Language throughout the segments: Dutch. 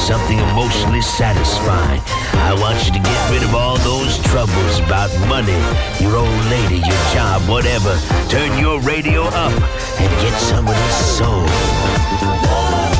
something emotionally satisfying. I want you to get rid of all those troubles about money, your old lady, your job, whatever. Turn your radio up and get some of this soul.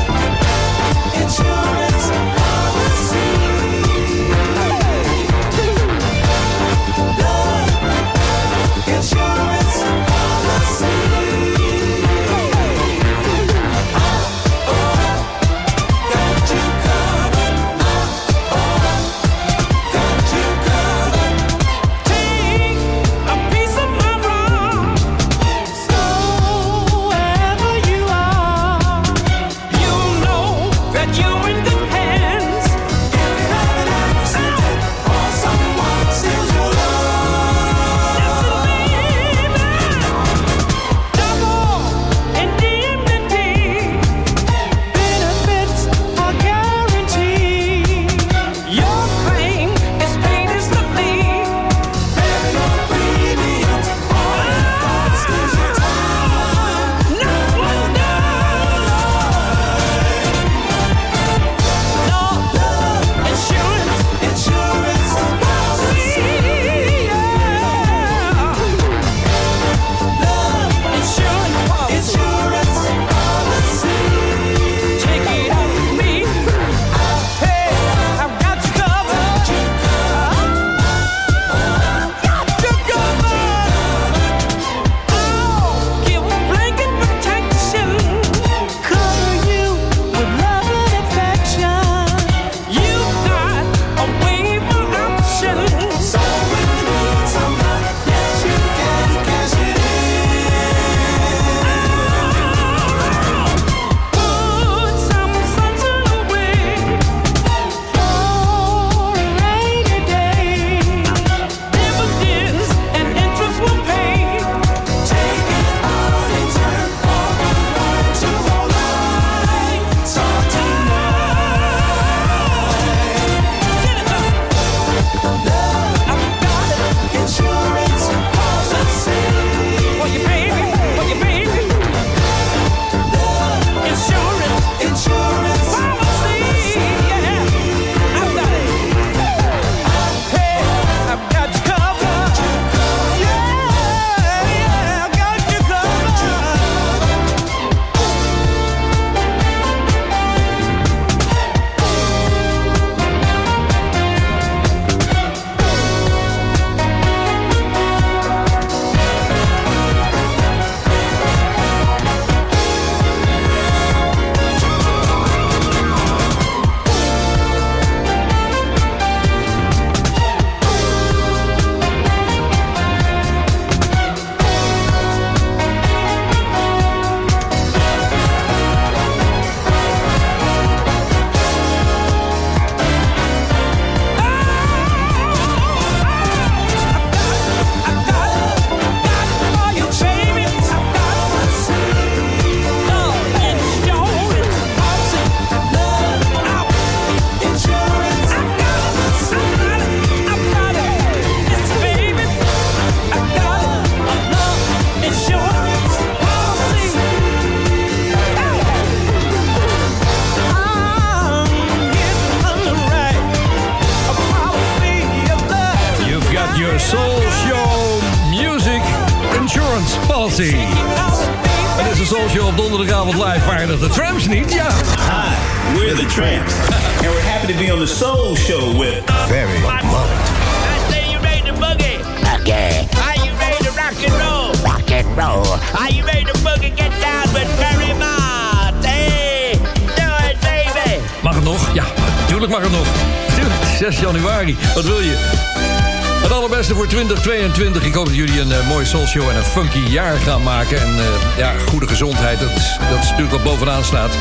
Beste voor 2022. Ik hoop dat jullie een eh, mooie soul show en een funky jaar gaan maken. En eh, ja, goede gezondheid, dat, dat is natuurlijk wat bovenaan staat.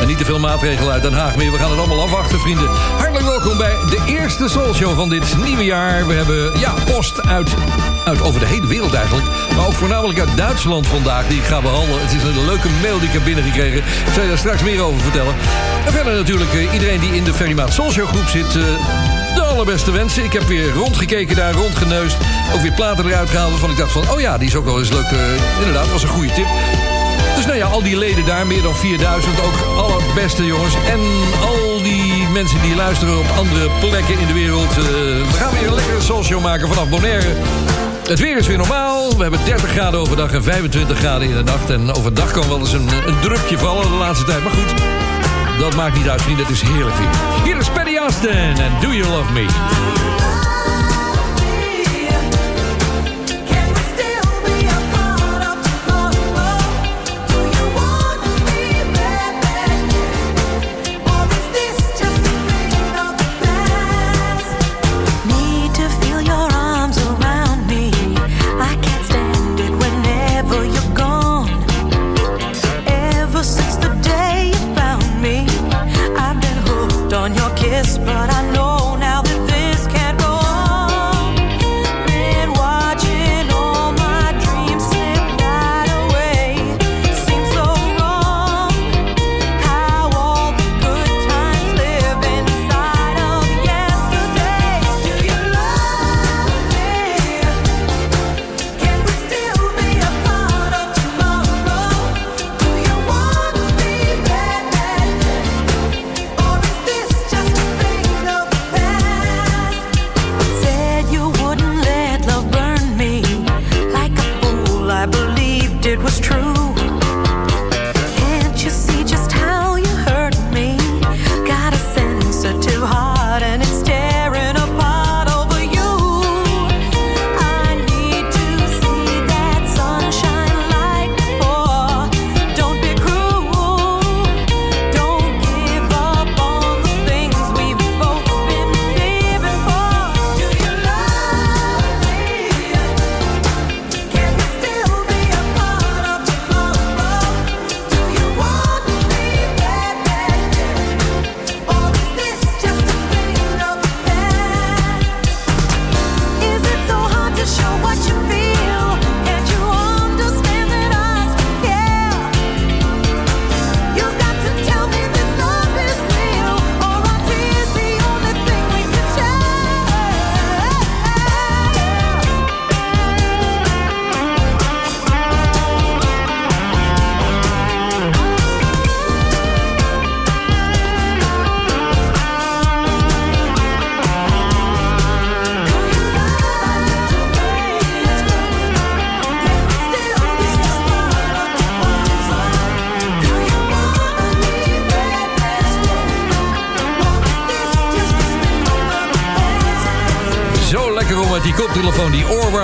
En niet te veel maatregelen uit Den Haag meer. We gaan het allemaal afwachten, vrienden. Hartelijk welkom bij de eerste soul show van dit nieuwe jaar. We hebben ja, post uit, uit over de hele wereld eigenlijk. Maar ook voornamelijk uit Duitsland vandaag, die ik ga behandelen. Het is een leuke mail die ik heb binnengekregen. Ik zal je daar straks meer over vertellen. En verder natuurlijk eh, iedereen die in de Ferry Maat Soul Show groep zit... allerbeste wensen. Ik heb weer rondgekeken daar, rondgeneust. Ook weer platen eruit gehaald waarvan ik dacht van... oh ja, die is ook wel eens leuk. eh, inderdaad, was een goede tip. Dus nou ja, al die leden daar, meer dan 4000. Ook allerbeste jongens. En al die mensen die luisteren op andere plekken in de wereld. eh, we gaan weer een lekkere soulshow maken vanaf Bonaire. Het weer is weer normaal. We hebben 30 graden overdag en 25 graden in de nacht. En overdag kan wel eens een, een drupje vallen de laatste tijd. Maar goed, dat maakt niet uit, vrienden. Het is heerlijk weer. Hier is Paddy Austin en Do You Love Me?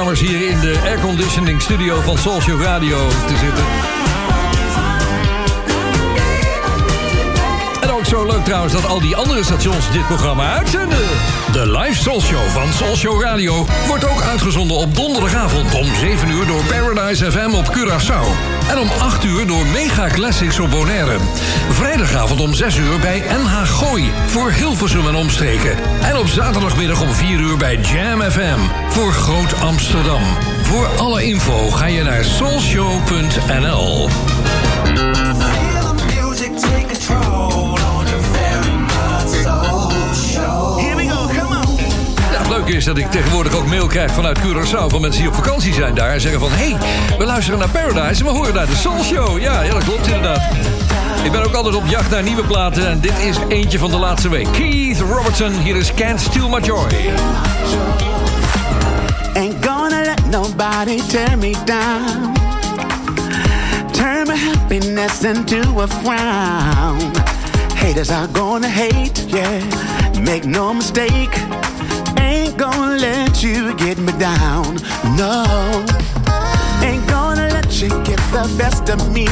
Oorwarmers hier in de airconditioning studio van Soulshow Radio te zitten. Trouwens dat al die andere stations dit programma uitzenden. De live Soul Show van Soulshow Radio wordt ook uitgezonden op donderdagavond om 7 uur door Paradise FM op Curaçao. En om 8 uur door Mega Classics op Bonaire. Vrijdagavond om 6 uur bij NH Gooi voor Hilversum en omstreken. En op zaterdagmiddag om 4 uur bij Jam FM voor Groot Amsterdam. Voor alle info ga je naar soulshow.nl. is dat ik tegenwoordig ook mail krijg vanuit Curaçao... van mensen die op vakantie zijn daar en zeggen van... hé, hey, we luisteren naar Paradise en we horen naar de Soul Show. Ja, ja, dat klopt inderdaad. Ik ben ook altijd op jacht naar nieuwe platen... en dit is eentje van de laatste week. Keith Robertson, hier is Can't Steal My Joy. Ain't gonna let nobody tear me down. Turn my happiness into a frown. Haters are gonna hate, yeah. Make no mistake. Gonna let you get me down. No. Ain't gonna let you get the best of me.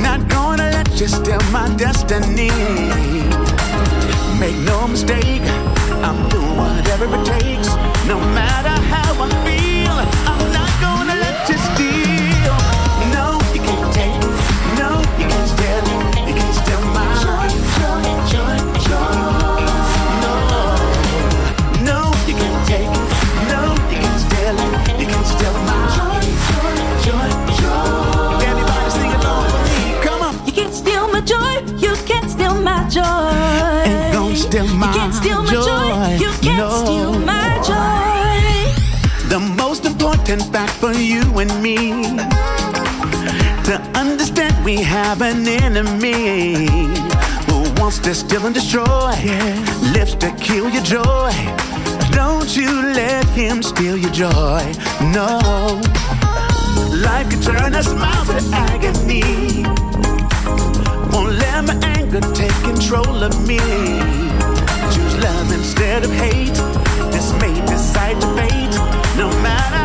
Not gonna let you steal my destiny. Make no mistake, I'm doing whatever it takes can't steal my joy. The most important fact for you and me to understand we have an enemy who wants to steal and destroy, lives to kill your joy. Don't you let him steal your joy. No, life can turn a smile to agony. Won't let my anger take control of me. Choose love instead of hate. This may decide to fate. No matter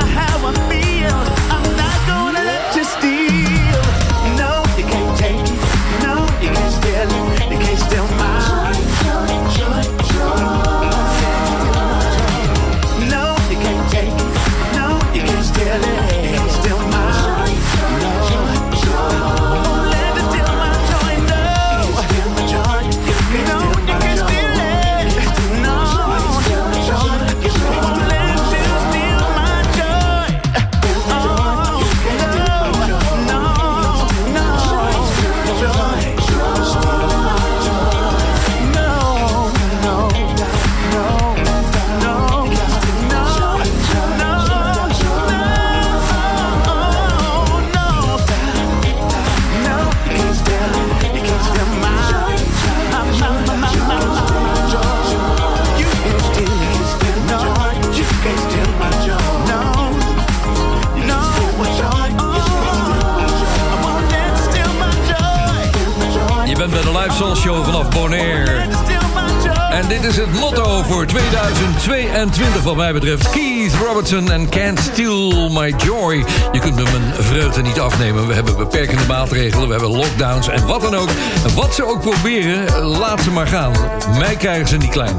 betreft. Keith Robertson en Can't Steal My Joy. Je kunt me mijn vreugde niet afnemen. We hebben beperkende maatregelen, we hebben lockdowns en wat dan ook. Wat ze ook proberen, laat ze maar gaan. Mij krijgen ze niet klein.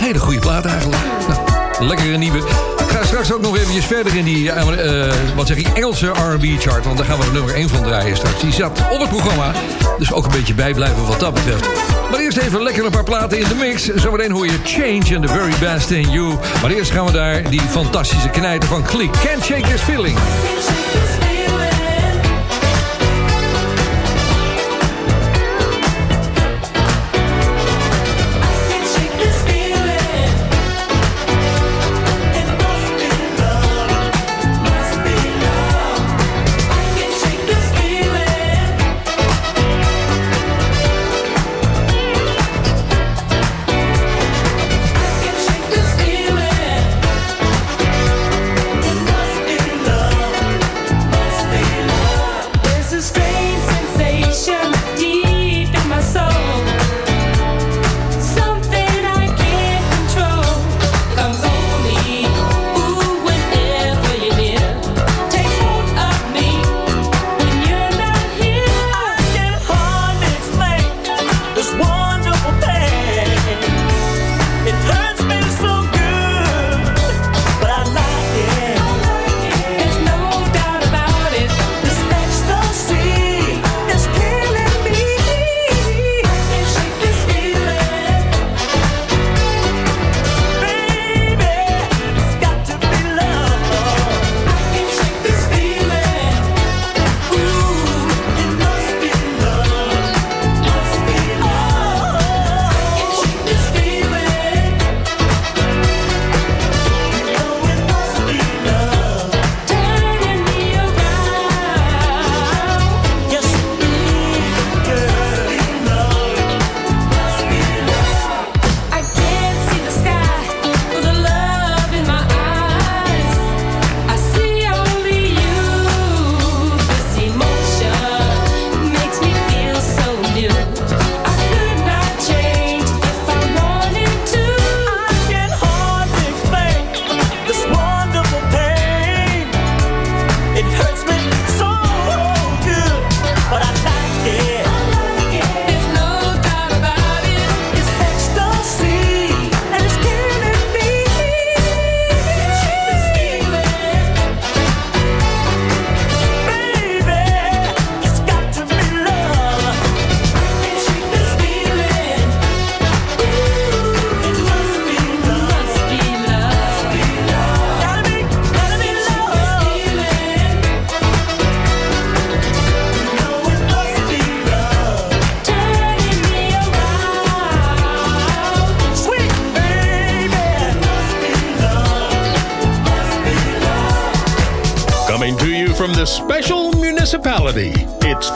Hele goede plaat eigenlijk. Nou, lekkere nieuwe. Ik ga straks ook nog eventjes verder in die, eh, wat zeg ik, Engelse R&B chart. Want daar gaan we er nummer 1 van draaien straks. Die zat op het programma. Dus ook een beetje bijblijven wat dat betreft. Maar eerst even lekker een paar platen in de mix. Zometeen hoor je Change and the Very Best in You. Maar eerst gaan we daar die fantastische knijter van Klik. Can't Shake This Feeling.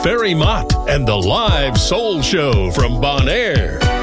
Ferry Mott and the live soul show from Bonaire. This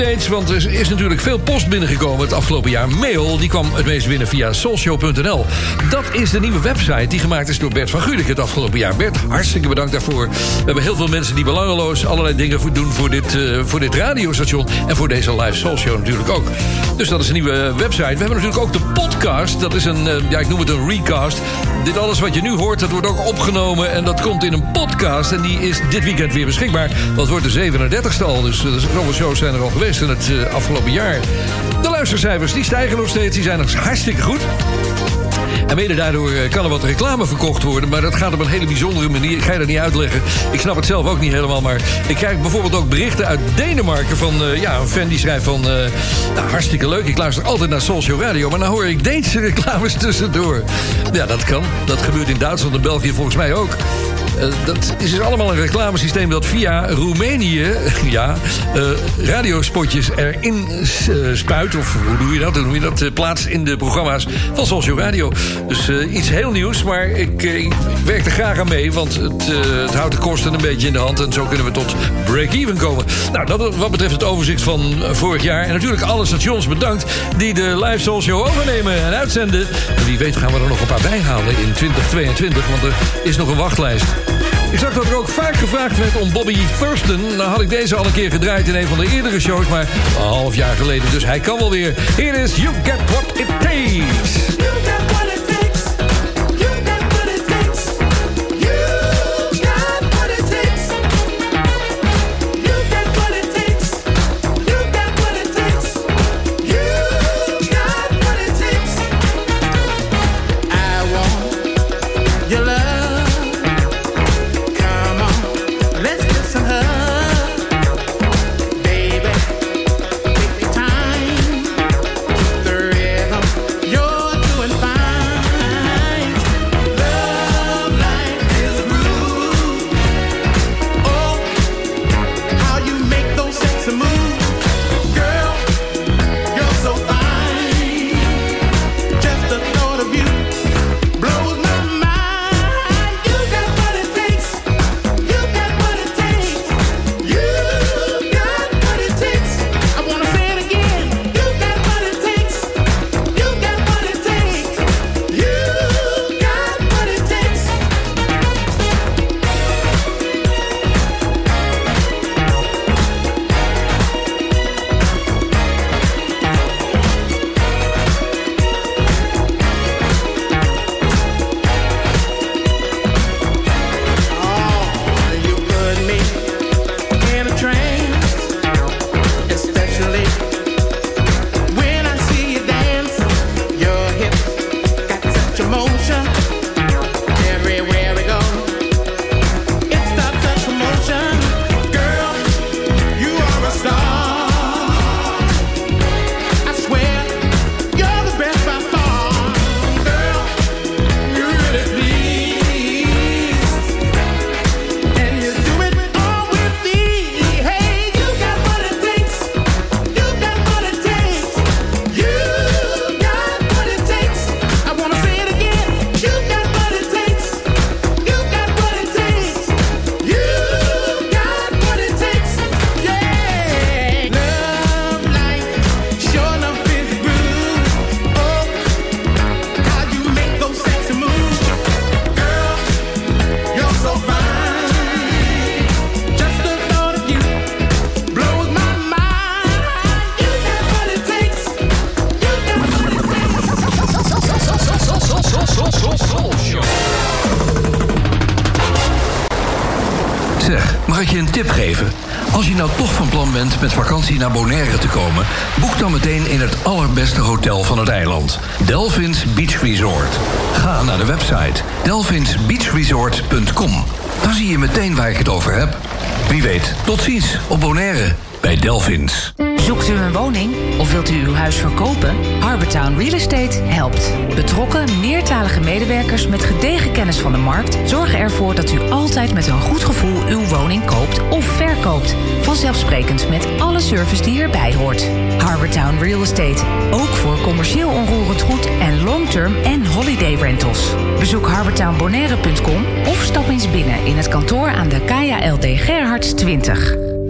updates, want er is natuurlijk veel post binnengekomen het afgelopen jaar. Mail, die kwam het meest binnen via soulshow.nl. Dat is de nieuwe website die gemaakt is door Bert van Gulik het afgelopen jaar. Bert, hartstikke bedankt daarvoor. We hebben heel veel mensen die belangeloos allerlei dingen doen voor dit, eh, voor dit radiostation. En voor deze Live Soul Show natuurlijk ook. Dus dat is een nieuwe website. We hebben natuurlijk ook de podcast. Dat is een, eh, ja, ik noem het een recast. Dit alles wat je nu hoort, dat wordt ook opgenomen. En dat komt in een podcast. En die is dit weekend weer beschikbaar. Dat wordt de 37ste al. Dus uh, zoveel shows zijn er al geweest in het eh, afgelopen jaar. De luistercijfers die stijgen nog steeds. Die zijn nog hartstikke goed. En mede daardoor eh, kan er wat reclame verkocht worden. Maar dat gaat op een hele bijzondere manier. Ik ga je dat niet uitleggen. Ik snap het zelf ook niet helemaal. Maar ik krijg bijvoorbeeld ook berichten uit Denemarken... van eh, ja, een fan die schrijft van... eh, nou, hartstikke leuk, ik luister altijd naar Social Radio... maar dan hoor ik Deense reclames tussendoor. Ja, dat kan. Dat gebeurt in Duitsland en België volgens mij ook. Eh, dat is dus allemaal een reclamesysteem dat via Roemenië... ja, eh, radiospotjes erin eh, spuit. Of hoe doe je dat? Hoe doe je dat? plaatst in de programma's van Social Radio. Dus iets heel nieuws, maar ik, werk er graag aan mee... want het, het houdt de kosten een beetje in de hand... en zo kunnen we tot break-even komen. Nou, dat wat betreft het overzicht van vorig jaar... en natuurlijk alle stations bedankt... die de live Show overnemen en uitzenden. En wie weet gaan we er nog een paar bij halen in 2022... want er is nog een wachtlijst. Ik zag dat er ook vaak gevraagd werd om Bobby Thurston. Nou had ik deze al een keer gedraaid in een van de eerdere shows... maar een half jaar geleden, dus hij kan wel weer. Here is You Get What It Takes. Op Bonaire bij Delphins. Zoekt u een woning of wilt u uw huis verkopen? Harbortown Real Estate helpt. Betrokken, meertalige medewerkers met gedegen kennis van de markt zorgen ervoor dat u altijd met een goed gevoel uw woning koopt of verkoopt. Vanzelfsprekend met alle service die erbij hoort. Harbortown Real Estate. Ook voor commercieel onroerend goed en long-term en holiday rentals. Bezoek harbortownbonaire.com of stap eens binnen in het kantoor aan de KLD Gerhards 20.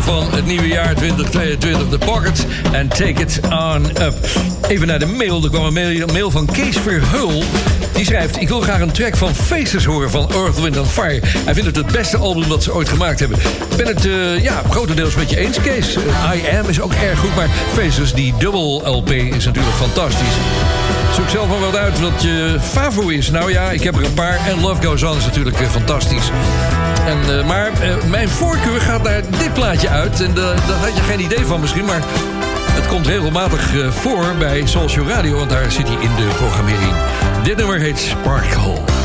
van het nieuwe jaar 2022. The Pockets en Take It On Up. Even naar de mail. Er kwam een mail, een mail van Kees Verheul. Die schrijft, ik wil graag een track van Faces horen van Earth, Wind Fire. Hij vindt het het beste album dat ze ooit gemaakt hebben. Ik ben het uh, ja, grotendeels met je eens, Kees. I Am is ook erg goed, maar Faces, die dubbel LP, is natuurlijk fantastisch. Zoek zelf maar wat uit wat je favo is. Nou ja, ik heb er een paar. En Love Goes On is natuurlijk uh, fantastisch. En, maar mijn voorkeur gaat naar dit plaatje uit. En daar had je geen idee van misschien, maar... Het komt regelmatig voor bij Social Radio, want daar zit hij in de programmering. Dit nummer heet Sparkle.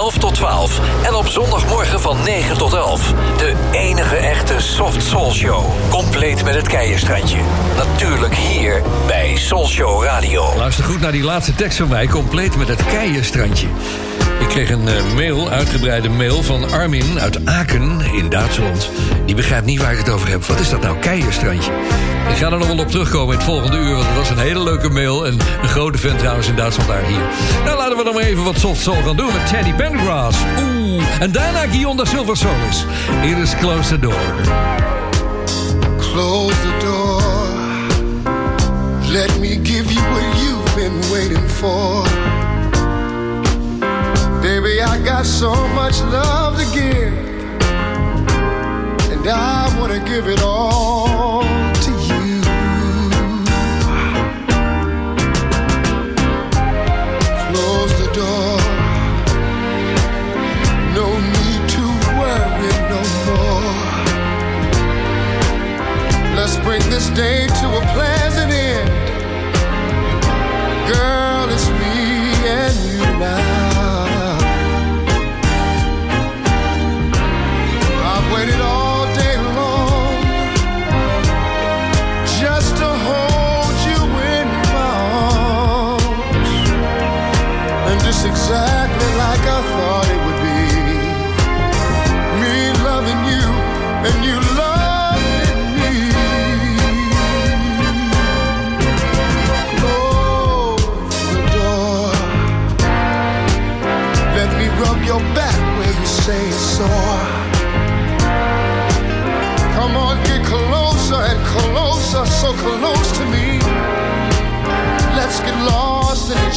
11 tot 12 en op zondagmorgen van 9 tot 11. De enige echte Soft Soul Show. Compleet met het keierstrandje. Natuurlijk hier bij Soul Show Radio. Luister goed naar die laatste tekst van mij. Compleet met het keierstrandje. Ik kreeg een eh, mail, uitgebreide mail van Armin uit Aken in Duitsland. Die begrijpt niet waar ik het over heb. Wat is dat nou, keierstrandje? Ik ga er nog wel op terugkomen in het volgende uur, want het was een hele leuke mail. En een grote fan trouwens in Duitsland daar hier. Nou, laten we dan maar even wat soft soul gaan doen met Teddy Pendergrass. Oeh, en daarna Guillaume da Silver Solis. It is Close the Door. Close the door. Let me give you what you've been waiting for. I got so much love to give, and I want to give it all to you. Close the door. No need to worry no more. Let's bring this day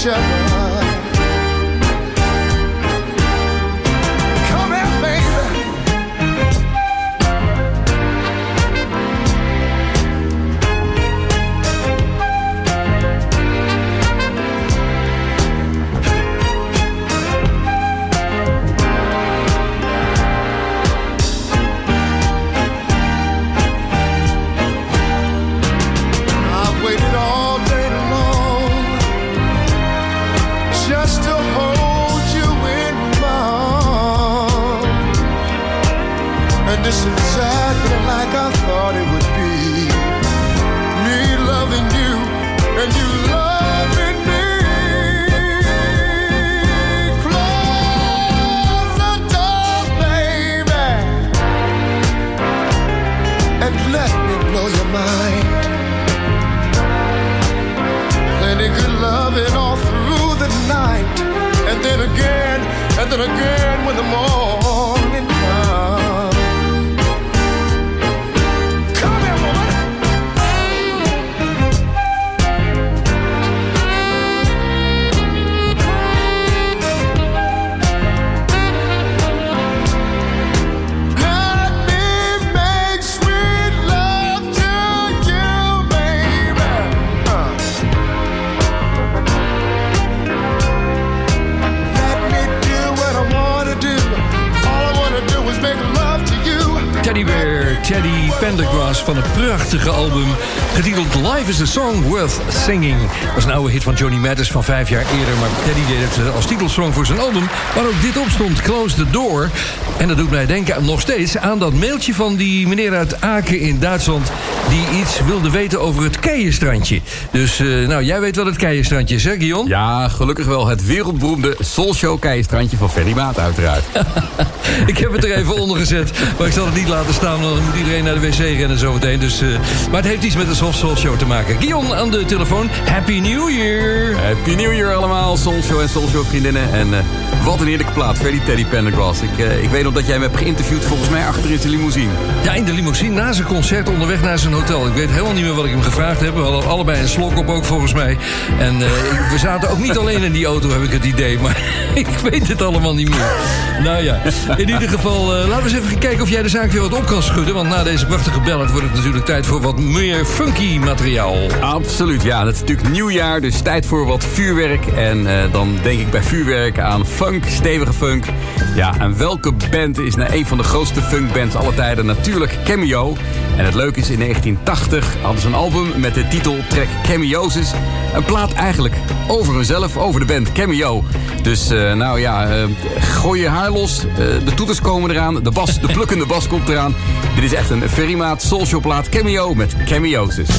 each. nothing again when the morning Pendergrass van het prachtige album... getiteld Life is a Song Worth Singing. Dat was een oude hit van Johnny Mathis van vijf jaar eerder... maar Teddy deed het eh, als titelsong voor zijn album... waar ook dit op stond, Close the Door. En dat doet mij denken nog steeds aan dat mailtje van die meneer uit Aken in Duitsland... die iets wilde weten over het Keienstrandje. Dus, eh, nou, jij weet wat het Keienstrandje is, hè, Guillaume? Ja, gelukkig wel het wereldberoemde Soulshow Keienstrandje van Ferry Maat uiteraard. ik heb het er even onder gezet, maar ik zal het niet laten staan... want dan moet iedereen naar de wc rennen zometeen. Dus, eh, maar het heeft iets met de Soft Soul Show te maken. Guillaume aan de telefoon, Happy New Year! Happy New Year allemaal, Soulshow en Soulshow vriendinnen. En eh, wat een heerlijke plaat, Ferry Teddy Pendergrass. Ik, eh, ik weet nog dat jij me hebt geïnterviewd volgens mij achter in zijn limousine. Ja, in de limousine na zijn concert onderweg naar zijn hotel. Ik weet helemaal niet meer wat ik hem gevraagd heb. We hadden allebei een slok op ook volgens mij. En we zaten ook niet alleen in die auto, heb ik het idee. Maar ik weet het allemaal niet meer. Nou ja, in ieder geval, laten we eens even kijken of jij de zaak weer wat op kan schudden. Want na deze prachtige ballad wordt het natuurlijk tijd voor wat meer funky materiaal. Absoluut, ja. Het is natuurlijk nieuwjaar, dus tijd voor wat vuurwerk. En eh, dan denk ik bij vuurwerk aan funk, stevige funk. Ja, en welke band is nou een van de grootste funkbands aller tijden? Natuurlijk Cameo. En het leuke is, in 1980 hadden ze een album met de titel track Cameosis. Een plaat eigenlijk over hunzelf, over de band Cameo. Dus eh, nou ja, eh, gooi je haar los. Eh, de toeters komen eraan, de, bas, de plukkende bas komt eraan. Dit is echt een Ferrymaat Soulshow plaat Cameo met Cameosis.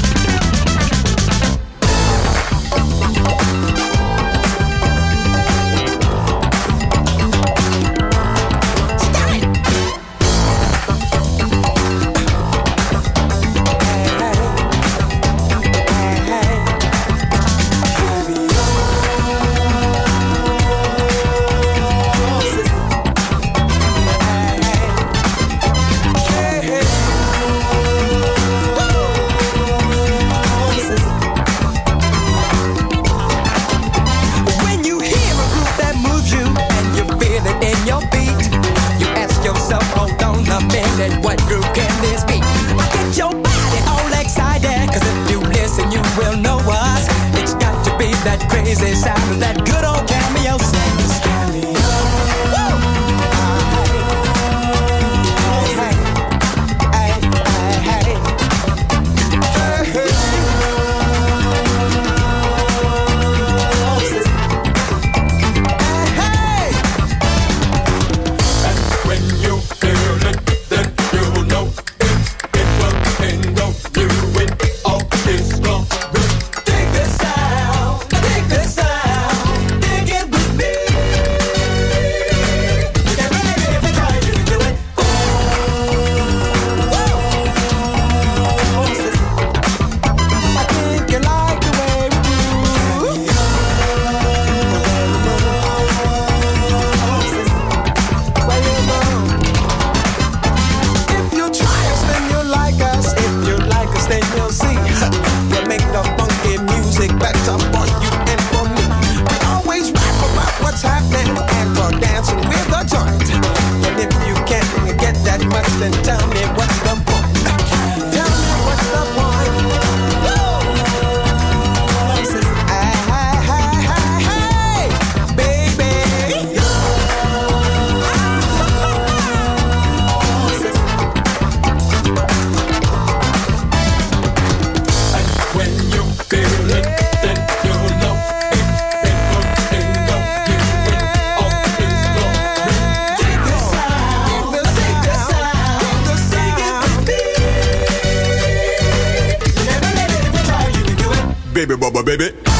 Baby, bubba, baby.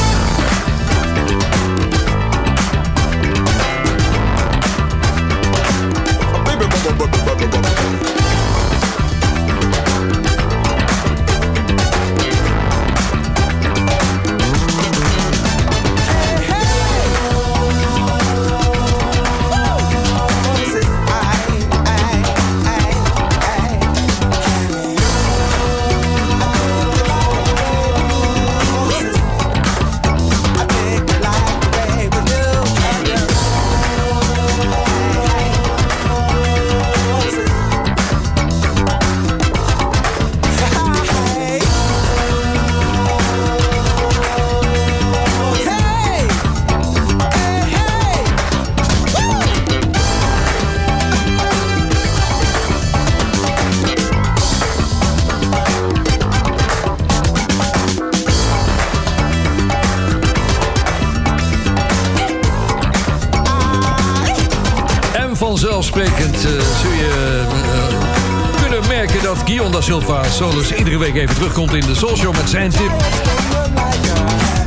Solus iedere week even terugkomt in de Soul Show met zijn tip.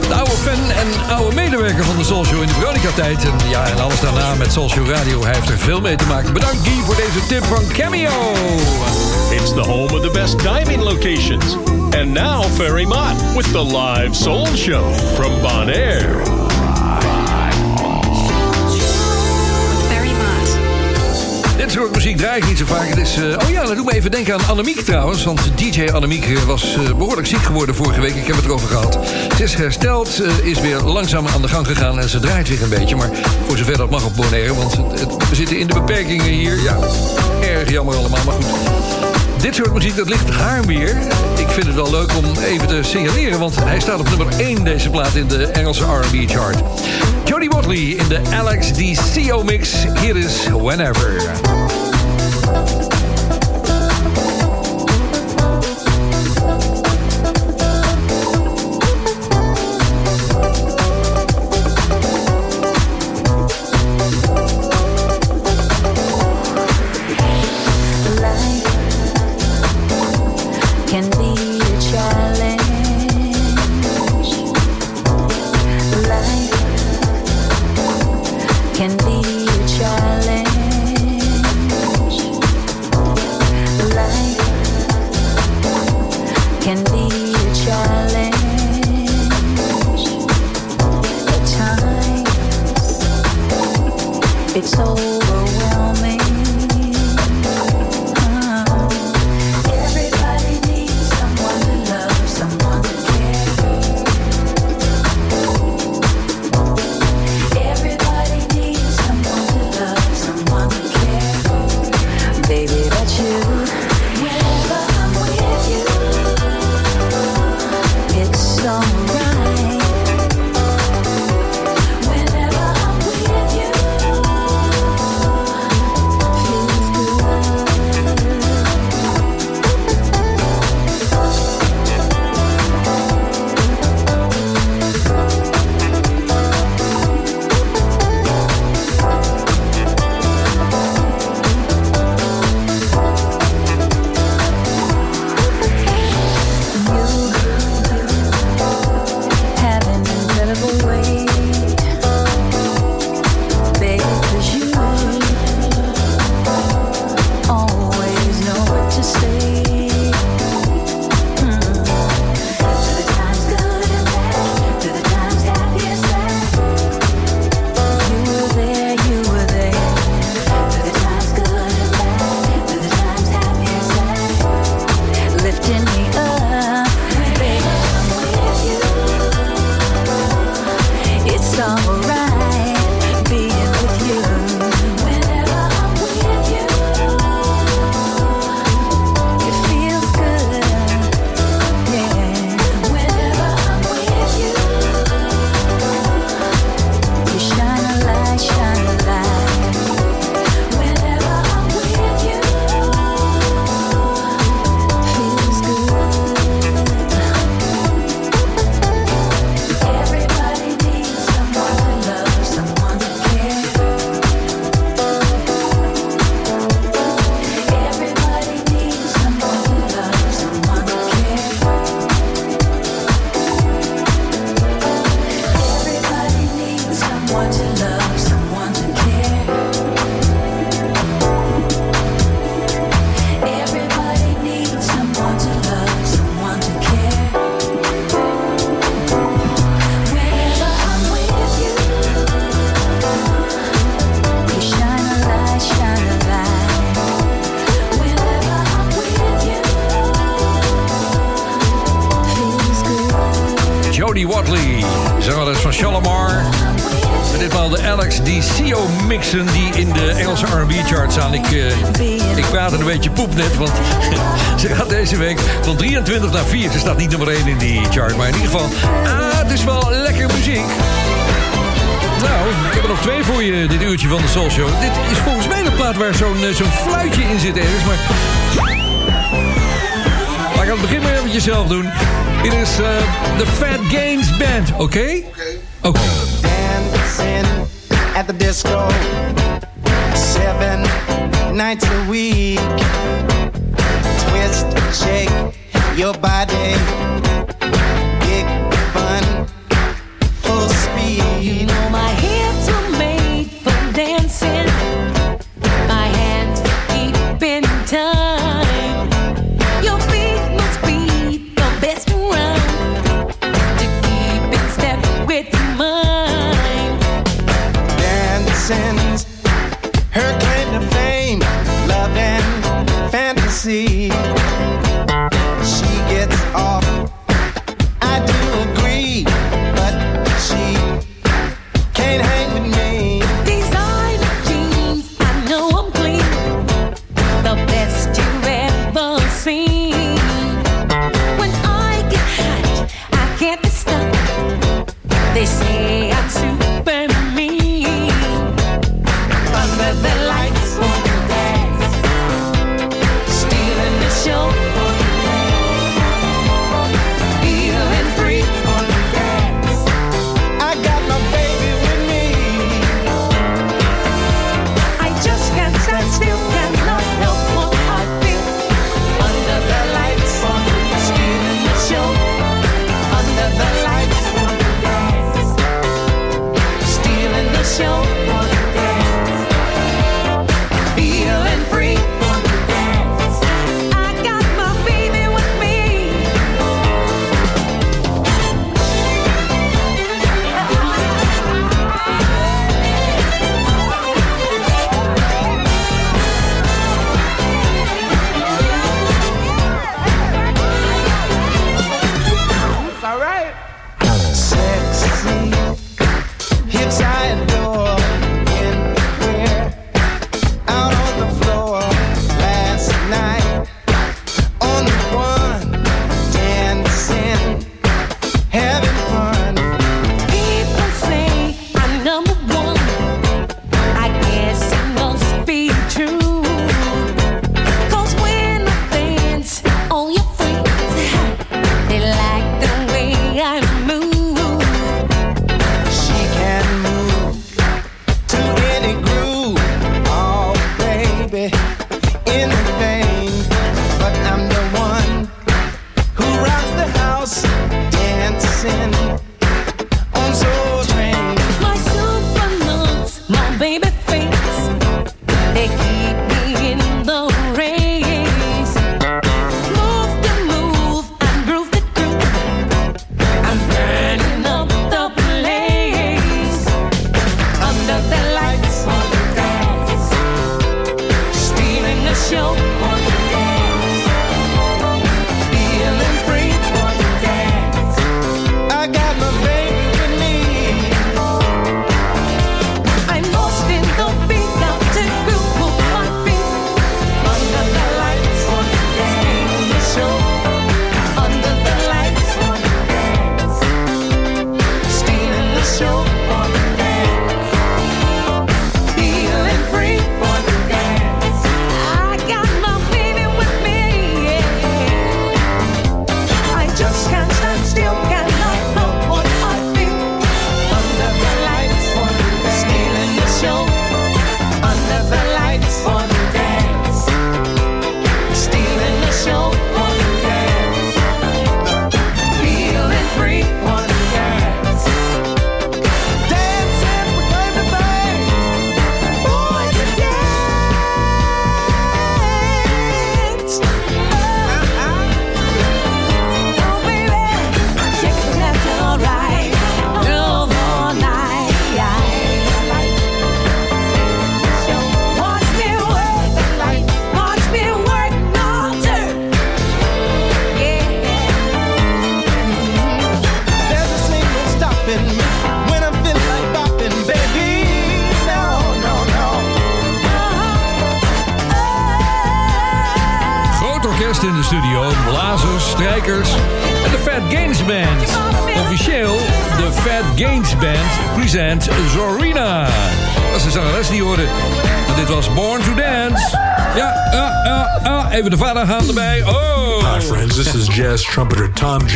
De oude fan en oude medewerker van de Soul Show in de Veronica-tijd. En ja, en alles daarna met Soul Show Radio. Hij heeft er veel mee te maken. Bedankt Guy voor deze tip van Cameo. It's the home of the best diving locations. And now Ferry Mott with the live soul show from Bonaire. Soort muziek draai ik niet zo vaak. Het is, eh, oh ja, dat doet me even denken aan Annemiek trouwens. Want DJ Annemiek eh, was eh, behoorlijk ziek geworden vorige week. Ik heb het erover gehad. Ze is hersteld, is weer langzaam aan de gang gegaan. En ze draait weer een beetje. Maar voor zover dat mag op Bonaire. Want het- het- we zitten in de beperkingen hier. Ja, erg jammer allemaal. Maar goed. Dit soort muziek, dat ligt haar meer. Ik vind het wel leuk om even te signaleren... want hij staat op nummer 1 deze plaat in de Engelse R&B chart. Jody Watley in de Alex DCO mix. Hier is Whenever.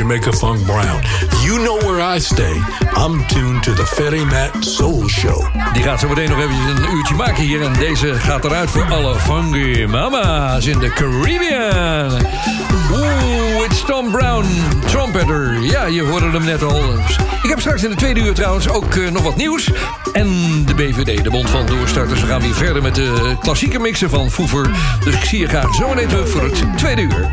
Jamaica Funk Brown. You know where I stay. I'm tuned to the Ferry Matt Soul Show. Die gaat zo meteen nog eventjes een uurtje maken hier. En deze gaat eruit voor alle funky mama's in de Caribbean. Oeh, it's Tom Brown, trumpeter. Ja, je hoorde hem net al. Ik heb straks in de tweede uur trouwens ook eh, nog wat nieuws. En de BVD, de Bond van Doorstarters. We gaan weer verder met de klassieke mixen van Foever. Dus ik zie je graag zo meteen terug voor het tweede uur.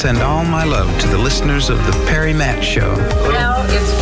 send all my love to the listeners of The Perry Matt Show. Now it's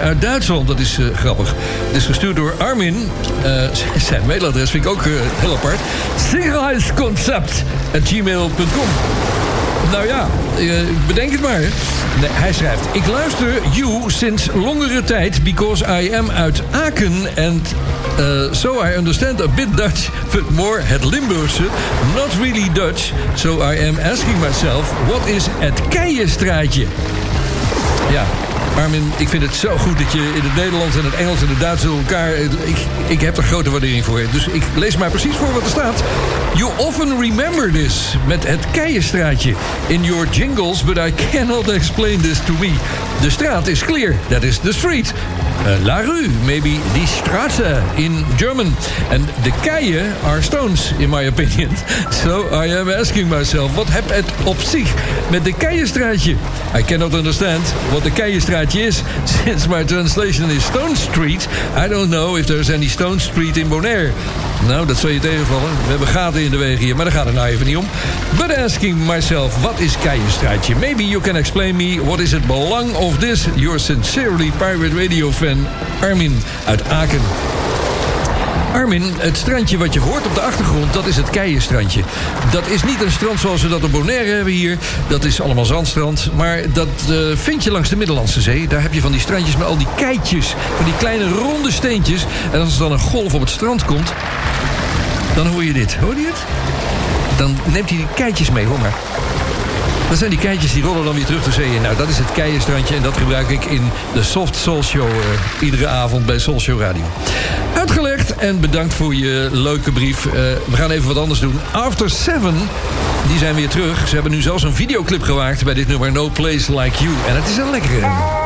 uit Duitsland. Dat is eh, grappig. Het is gestuurd door Armin. Eh, zijn mailadres vind ik ook eh, heel apart. Sicherheidsconcept.gmail.com nou ja, bedenk het maar. Nee, hij schrijft... Ik luister you sinds langere tijd because I am uit Aken and uh, so I understand a bit Dutch, but more het Limburgse, not really Dutch. So I am asking myself, what is het Keienstraatje? Ja, Armin, ik vind het zo goed dat je in het Nederlands en het Engels en het Duits elkaar... Ik, ik heb er grote waardering voor. Dus ik lees maar precies voor wat er staat. You often remember this met het Keienstraatje. In your jingles, but I cannot explain this to me. De straat is clear. That is the street. Uh, la rue, maybe die Straße in German. And the keien are stones, in my opinion. So I am asking myself, wat heb het op zich met de Keienstraatje? I cannot understand what the Keienstraatje is. Since my translation is Stone Street, I don't know if there's any Stone Street in Bonaire. Nou, dat zal je tegenvallen. We hebben gaten in de wegen hier, maar daar gaat het nou even niet om. But asking myself, wat is Keienstraatje? Maybe you can explain me what is it belang of this? Your sincerely pirate radio fan Armin uit Aken. Armin, het strandje wat je hoort op de achtergrond, dat is het Keienstrandje. Dat is niet een strand zoals we dat op Bonaire hebben hier. Dat is allemaal zandstrand. Maar dat eh, vind je langs de Middellandse Zee. Daar heb je van die strandjes met al die keitjes. Van die kleine ronde steentjes. En als er dan een golf op het strand komt, dan hoor je dit. Hoor je het? Dan neemt hij die keitjes mee, hoor maar. Dat zijn die keitjes die rollen dan weer terug de zee. Nou, dat is het keienstrandje en dat gebruik ik in de Soft Soul Show... eh, iedere avond bij Soul Show Radio. Uitgelegd en bedankt voor je leuke brief. Eh, we gaan even wat anders doen. After Seven, die zijn weer terug. Ze hebben nu zelfs een videoclip gemaakt bij dit nummer No Place Like You. En het is een lekkere.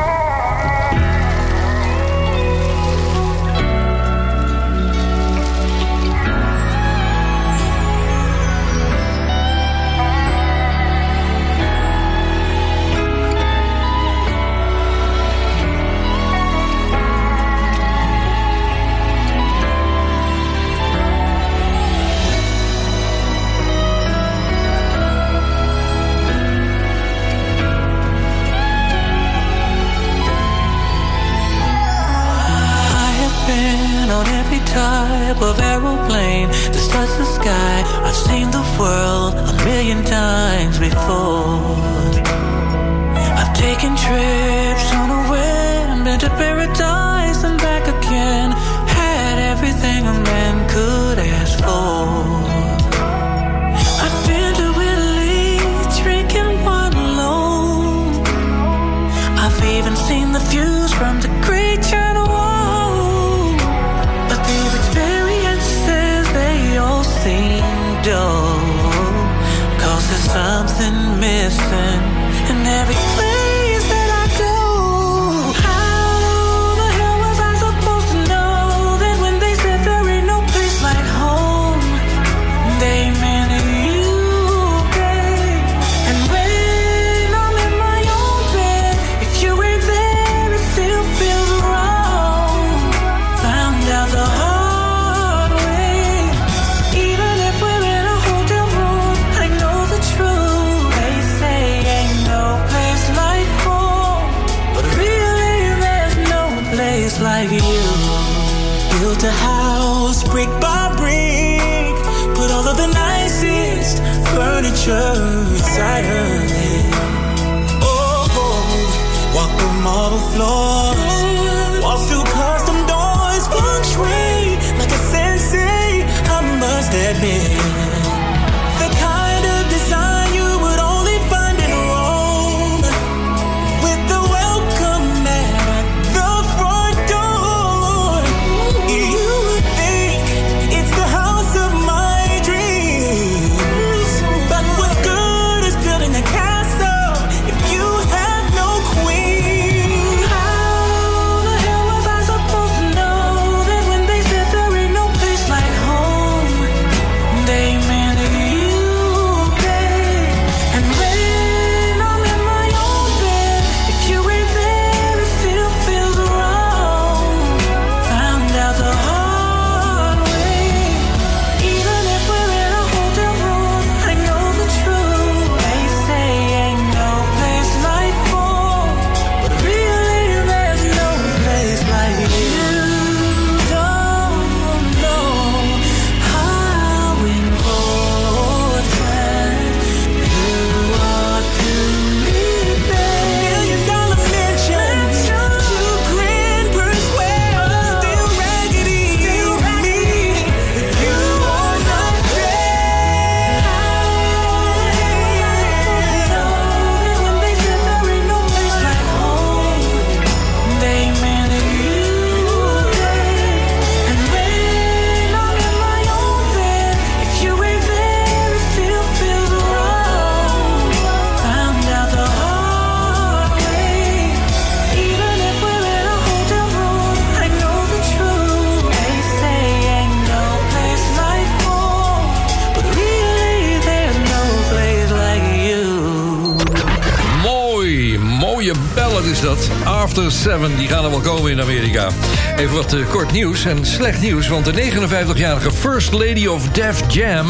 After Seven, die gaan er wel komen in Amerika. Even wat eh, kort nieuws en slecht nieuws... want de 59-jarige First Lady of Def Jam...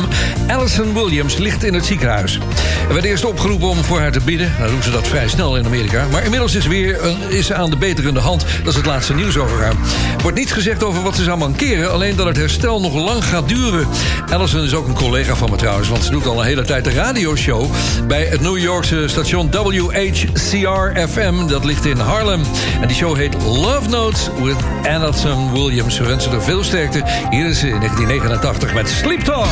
Alison Williams ligt in het ziekenhuis. Er werd eerst opgeroepen om voor haar te bidden. Nou doen ze dat vrij snel in Amerika. Maar inmiddels is, weer, een- is ze aan de beterende hand. Dat is het laatste nieuws over haar. Wordt niets gezegd over wat ze zou mankeren... alleen dat het herstel nog lang gaat duren. Alison is ook een collega van me trouwens... want ze doet al een hele tijd de radioshow... bij het New Yorkse station WHCR-FM. Dat ligt in Harlem. En die show heet Love Notes with Alison Williams. We wensen er veel sterkte. Hier is ze in 1989 met Sleep Talk.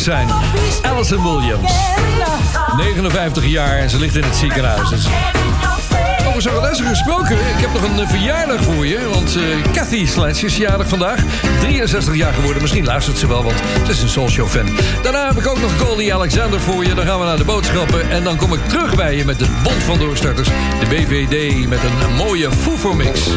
Zijn. Alison Williams. 59 jaar en ze ligt in het ziekenhuis. Dus... Over zangeressen gesproken, ik heb nog een eh, verjaardag voor je. Want eh, Cathy Sledge is jarig vandaag. 63 jaar geworden, misschien luistert ze wel, want ze is een Soulshow-fan. Daarna heb ik ook nog Goldie Alexander voor je. Dan gaan we naar de boodschappen. En dan kom ik terug bij je met de Bond van Doorstarters. De BVD met een mooie Fufo-mix.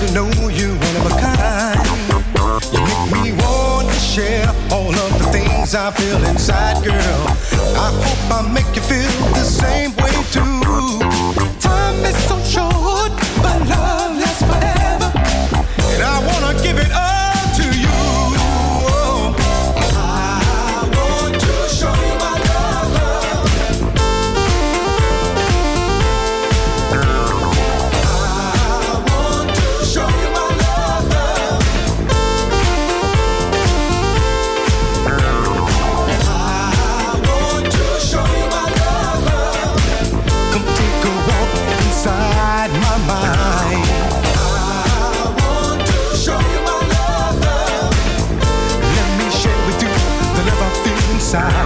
you to know you one of a kind. You make me want to share all of the things I feel inside, girl. I hope I make you feel the same way too. Time is so short, but love lasts forever, and I wanna give it up. side.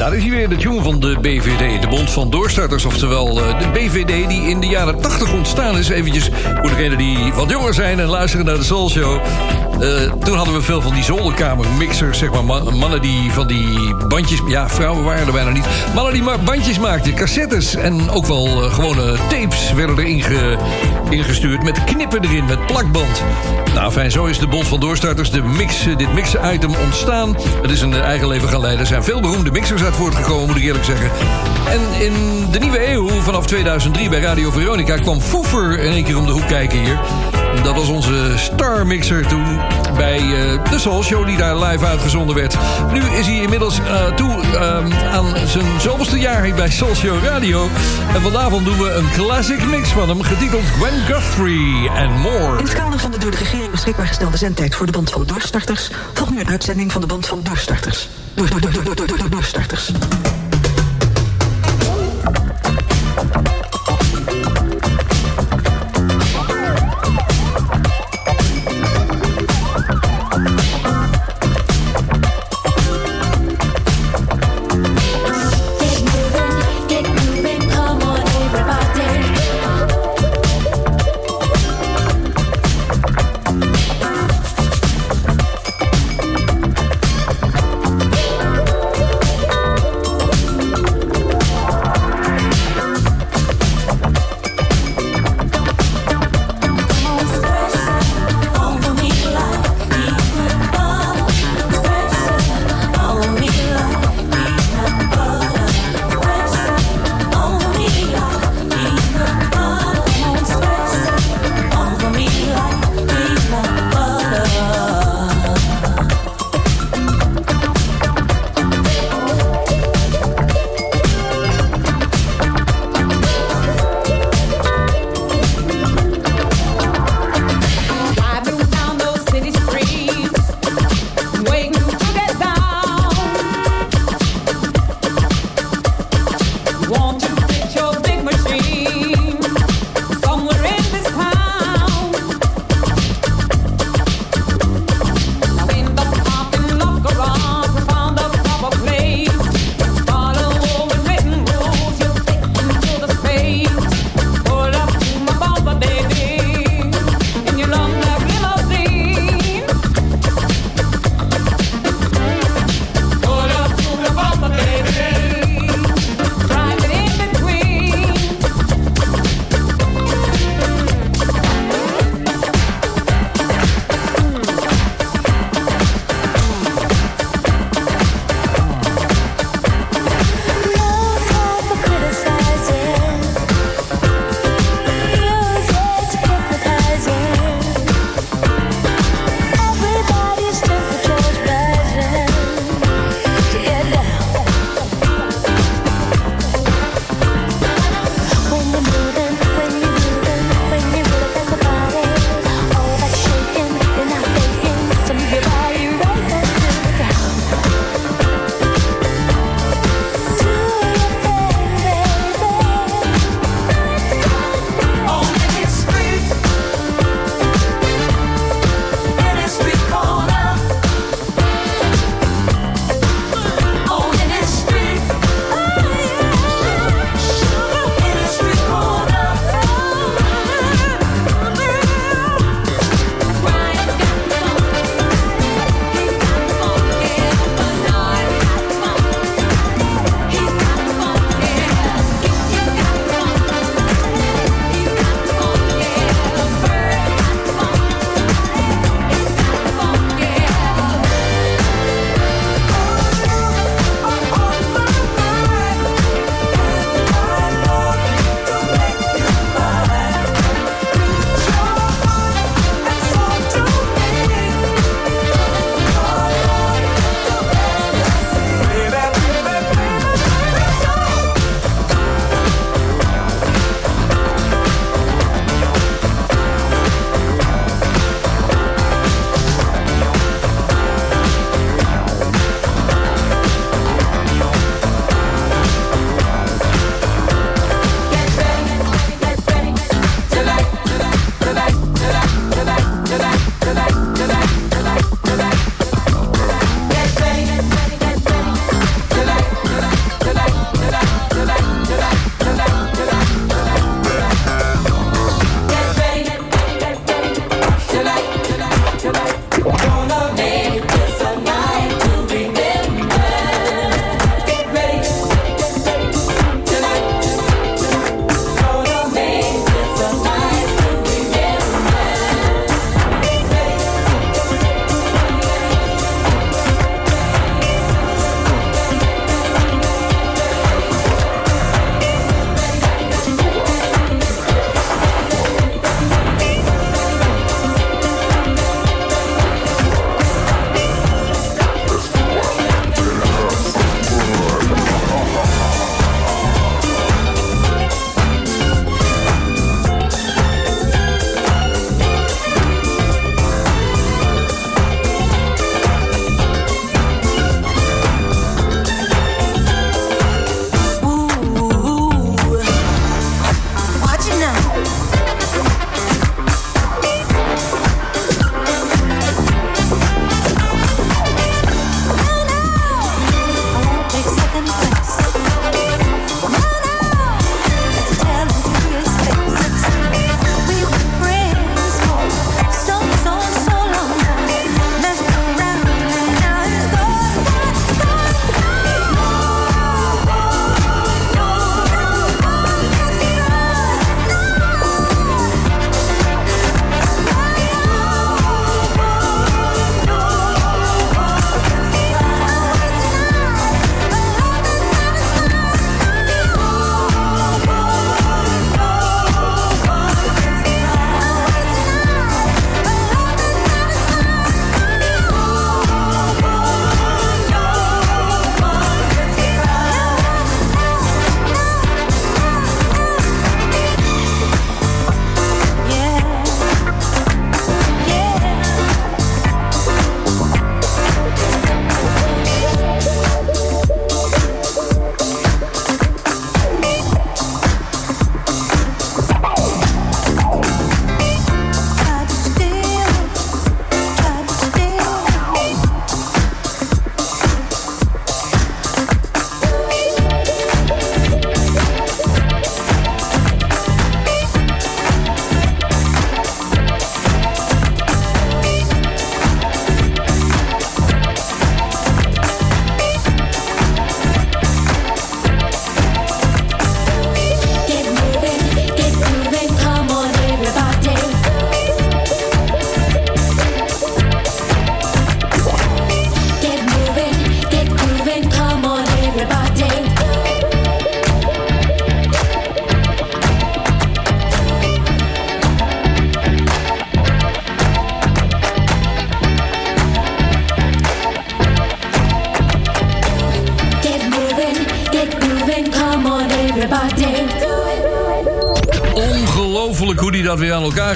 Daar is hij weer, de tune van de BVD, de Bond van Doorstarters. Oftewel eh, de BVD die in de jaren 80 ontstaan is. Eventjes voor degenen die wat jonger zijn en luisteren naar de Soul Show. Eh, toen hadden we veel van die zolderkamermixers, zeg maar. ma- Mannen die van die bandjes... Ja, vrouwen waren er bijna niet. Mannen die bandjes maakten, cassettes. En ook wel eh, gewone tapes werden er inge, ingestuurd. Met knippen erin, met plakband. Nou, fijn, zo is de Bond van Doorstarters, de mix, eh, dit mixen-item ontstaan. Het is een eigen leven gaan leiden. Er zijn veel beroemde mixers uit voortgekomen, moet ik eerlijk zeggen. En in de nieuwe eeuw, vanaf 2003 bij Radio Veronica... kwam Foefer in één keer om de hoek kijken hier. Dat was onze star-mixer toen bij eh, de Soul Show die daar live uitgezonden werd. Nu is hij inmiddels eh, toe eh, aan zijn zoveelste jaar bij Soul Show Radio. En vanavond doen we een classic mix van hem, getiteld Gwen Guthrie and More. In het kader van de door de regering beschikbaar gestelde zendtijd voor de Band van Doorstarters... volgt nu een uitzending van de Band van Doorstarters. Door, door, door, door, door, door, door, doorstarters.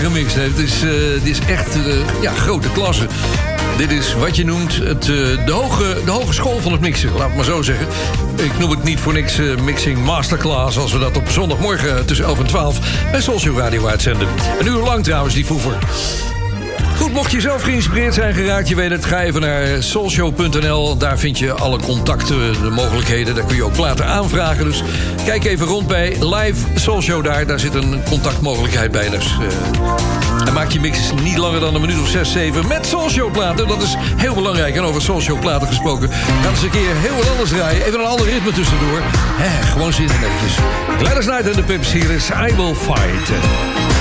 Dat weer aan elkaar gemixt heeft. Het is, eh, het is echt eh, ja, grote klasse. Dit is wat je noemt het, eh, de, hoge, de hoge school van het mixen, laat het maar zo zeggen. Ik noem het niet voor niks Mixing Masterclass... als we dat op zondagmorgen tussen 11 en 12 bij Social Radio uitzenden. Een uur lang trouwens, die voever. Goed, mocht je zelf geïnspireerd zijn geraakt, je weet het, ga even naar soulshow.nl. Daar vind je alle contacten, de mogelijkheden. Daar kun je ook platen aanvragen. Dus kijk even rond bij Live Soulshow daar. Daar zit een contactmogelijkheid bij. Dus, eh, en maak je mix niet langer dan een minuut of 6, 7 met Soulshow platen. Dat is heel belangrijk. En over Soulshow platen gesproken. Gaan eens een keer heel wat anders draaien. Even een ander ritme tussendoor. Hè, gewoon zin in eventjes. Gladys Knight en de Pips. Hier is I Will Fight.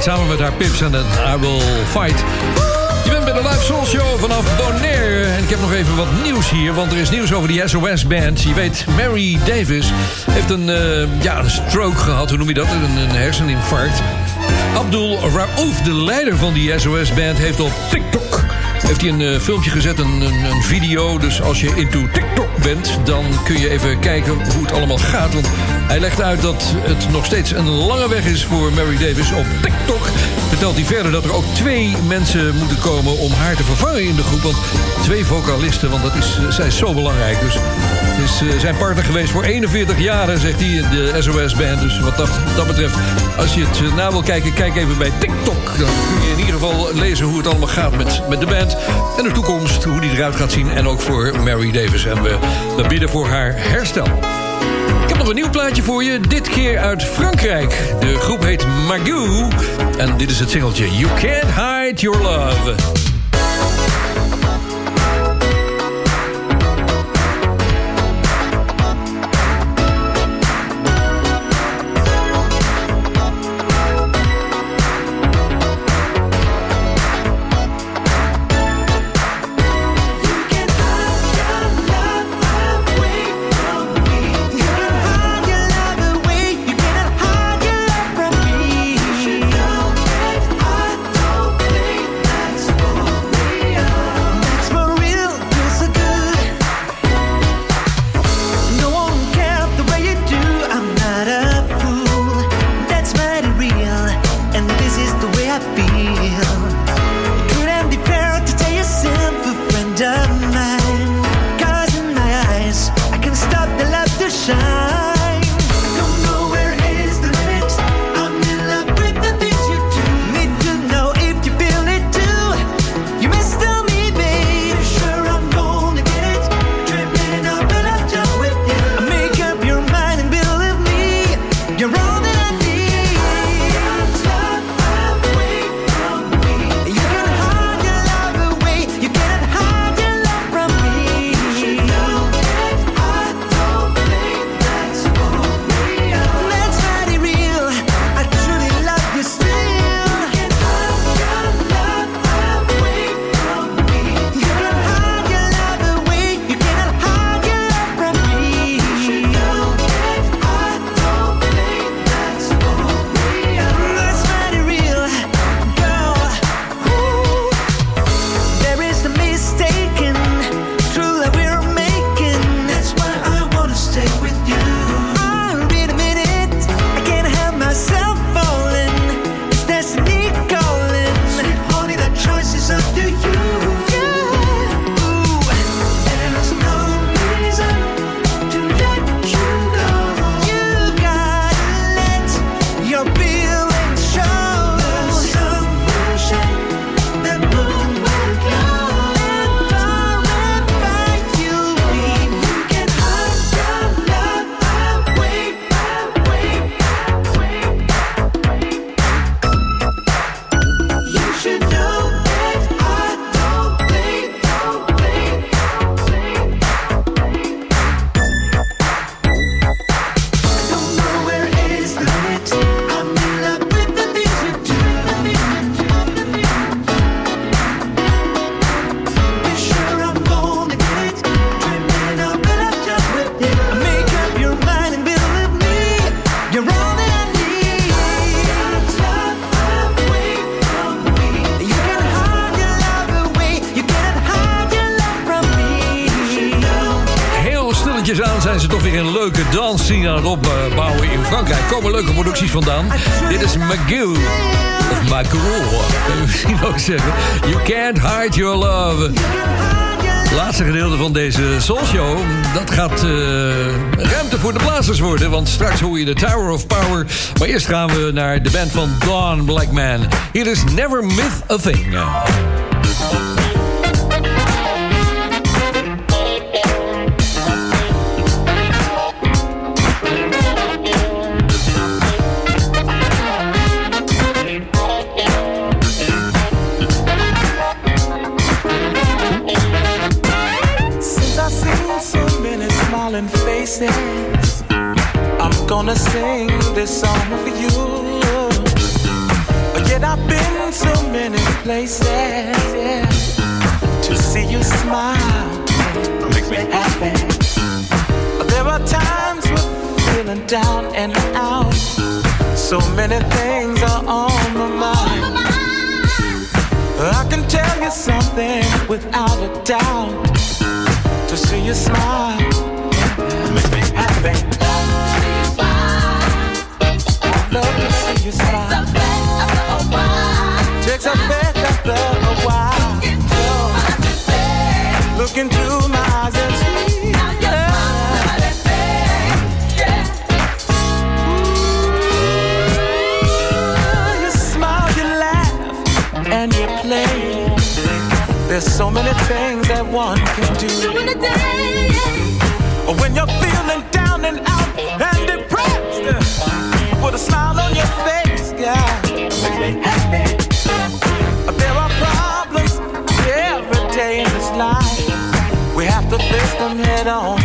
Samen met haar pips en I Will Fight. Je bent bij de Live Soul Show vanaf Bonaire. En ik heb nog even wat nieuws hier, want er is nieuws over die SOS Band. Je weet, Mary Davis heeft een, eh, ja, een stroke gehad, hoe noem je dat? Een, een herseninfarct. Abdul Raouf, de leider van die SOS Band, heeft op TikTok heeft hij een eh, filmpje gezet, een, een, video. Dus als je into TikTok bent, dan kun je even kijken hoe het allemaal gaat. Hij legt uit dat het nog steeds een lange weg is voor Mary Davis op TikTok. Vertelt hij verder dat er ook twee mensen moeten komen om haar te vervangen in de groep. Want twee vocalisten, want dat is, eh, zij zo belangrijk. Dus is eh, zijn partner geweest voor 41 jaar, zegt hij in de SOS-band. Dus wat dat, betreft, als je het eh, na wil kijken, kijk even bij TikTok. Dan kun je in ieder geval lezen hoe het allemaal gaat met, met de band. En de toekomst, hoe die eruit gaat zien. En ook voor Mary Davis. En we, we bidden voor haar herstel nog een nieuw plaatje voor je. Dit keer uit Frankrijk. De groep heet Magoo. En dit is het singeltje You Can't Hide Your Love. Straks hoor je de Tower of Power. Maar eerst gaan we naar de band van Don Blackman. Hier is Never Myth a Thing. this song for you. But yet I've been so many places yeah, to see you smile, make me happy. But there are times when feeling down and out. So many things are on my mind. I can tell you something without a doubt. To see you smile, makes me happy love to see a while. My eyes and. Now you're yeah. you smile, you laugh, and you play. There's so many things that one can do. So. When you feel smile on your face, girl. There are problems every day in this life. We have to face them head on.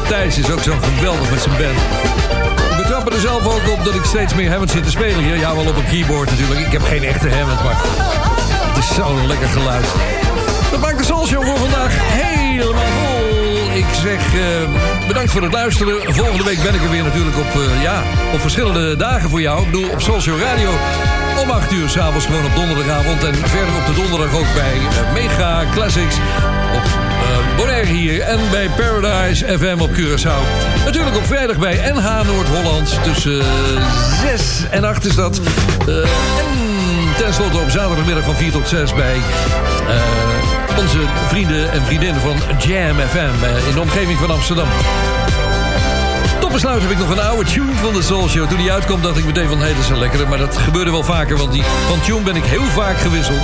Matthijs is ook zo geweldig met zijn band. Ik betrap er zelf ook op dat ik steeds meer Hammond zit te spelen hier. Ja, wel op een keyboard natuurlijk. Ik heb geen echte Hammond, maar het is zo'n lekker geluid. Dat maakt de Soul Show voor vandaag helemaal vol. Ik zeg eh, bedankt voor het luisteren. Volgende week ben ik er weer natuurlijk op, eh, ja, op verschillende dagen voor jou. Ik bedoel op Soul Show Radio. Om 8 uur s'avonds gewoon op donderdagavond. En verder op de donderdag ook bij eh, Mega Classics. Op eh, Bonaire hier. En bij Paradise FM op Curaçao. Natuurlijk op vrijdag bij NH Noord-Holland. Tussen 6 en 8 is dat. Eh, en tenslotte op zaterdagmiddag van 4 tot 6 bij... eh, onze vrienden en vriendinnen van Jam FM eh, in de omgeving van Amsterdam. Tot besluit heb ik nog een oude tune van de Soul Show. Toen die uitkwam dacht ik meteen van, hé, dat is een lekkere. Maar dat gebeurde wel vaker, want die, van tune ben ik heel vaak gewisseld.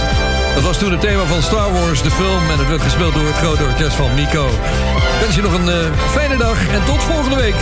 Dat was toen het thema van Star Wars, de film. En het werd gespeeld door het grote orkest van Miko. Ik wens je nog een eh, fijne dag en tot volgende week.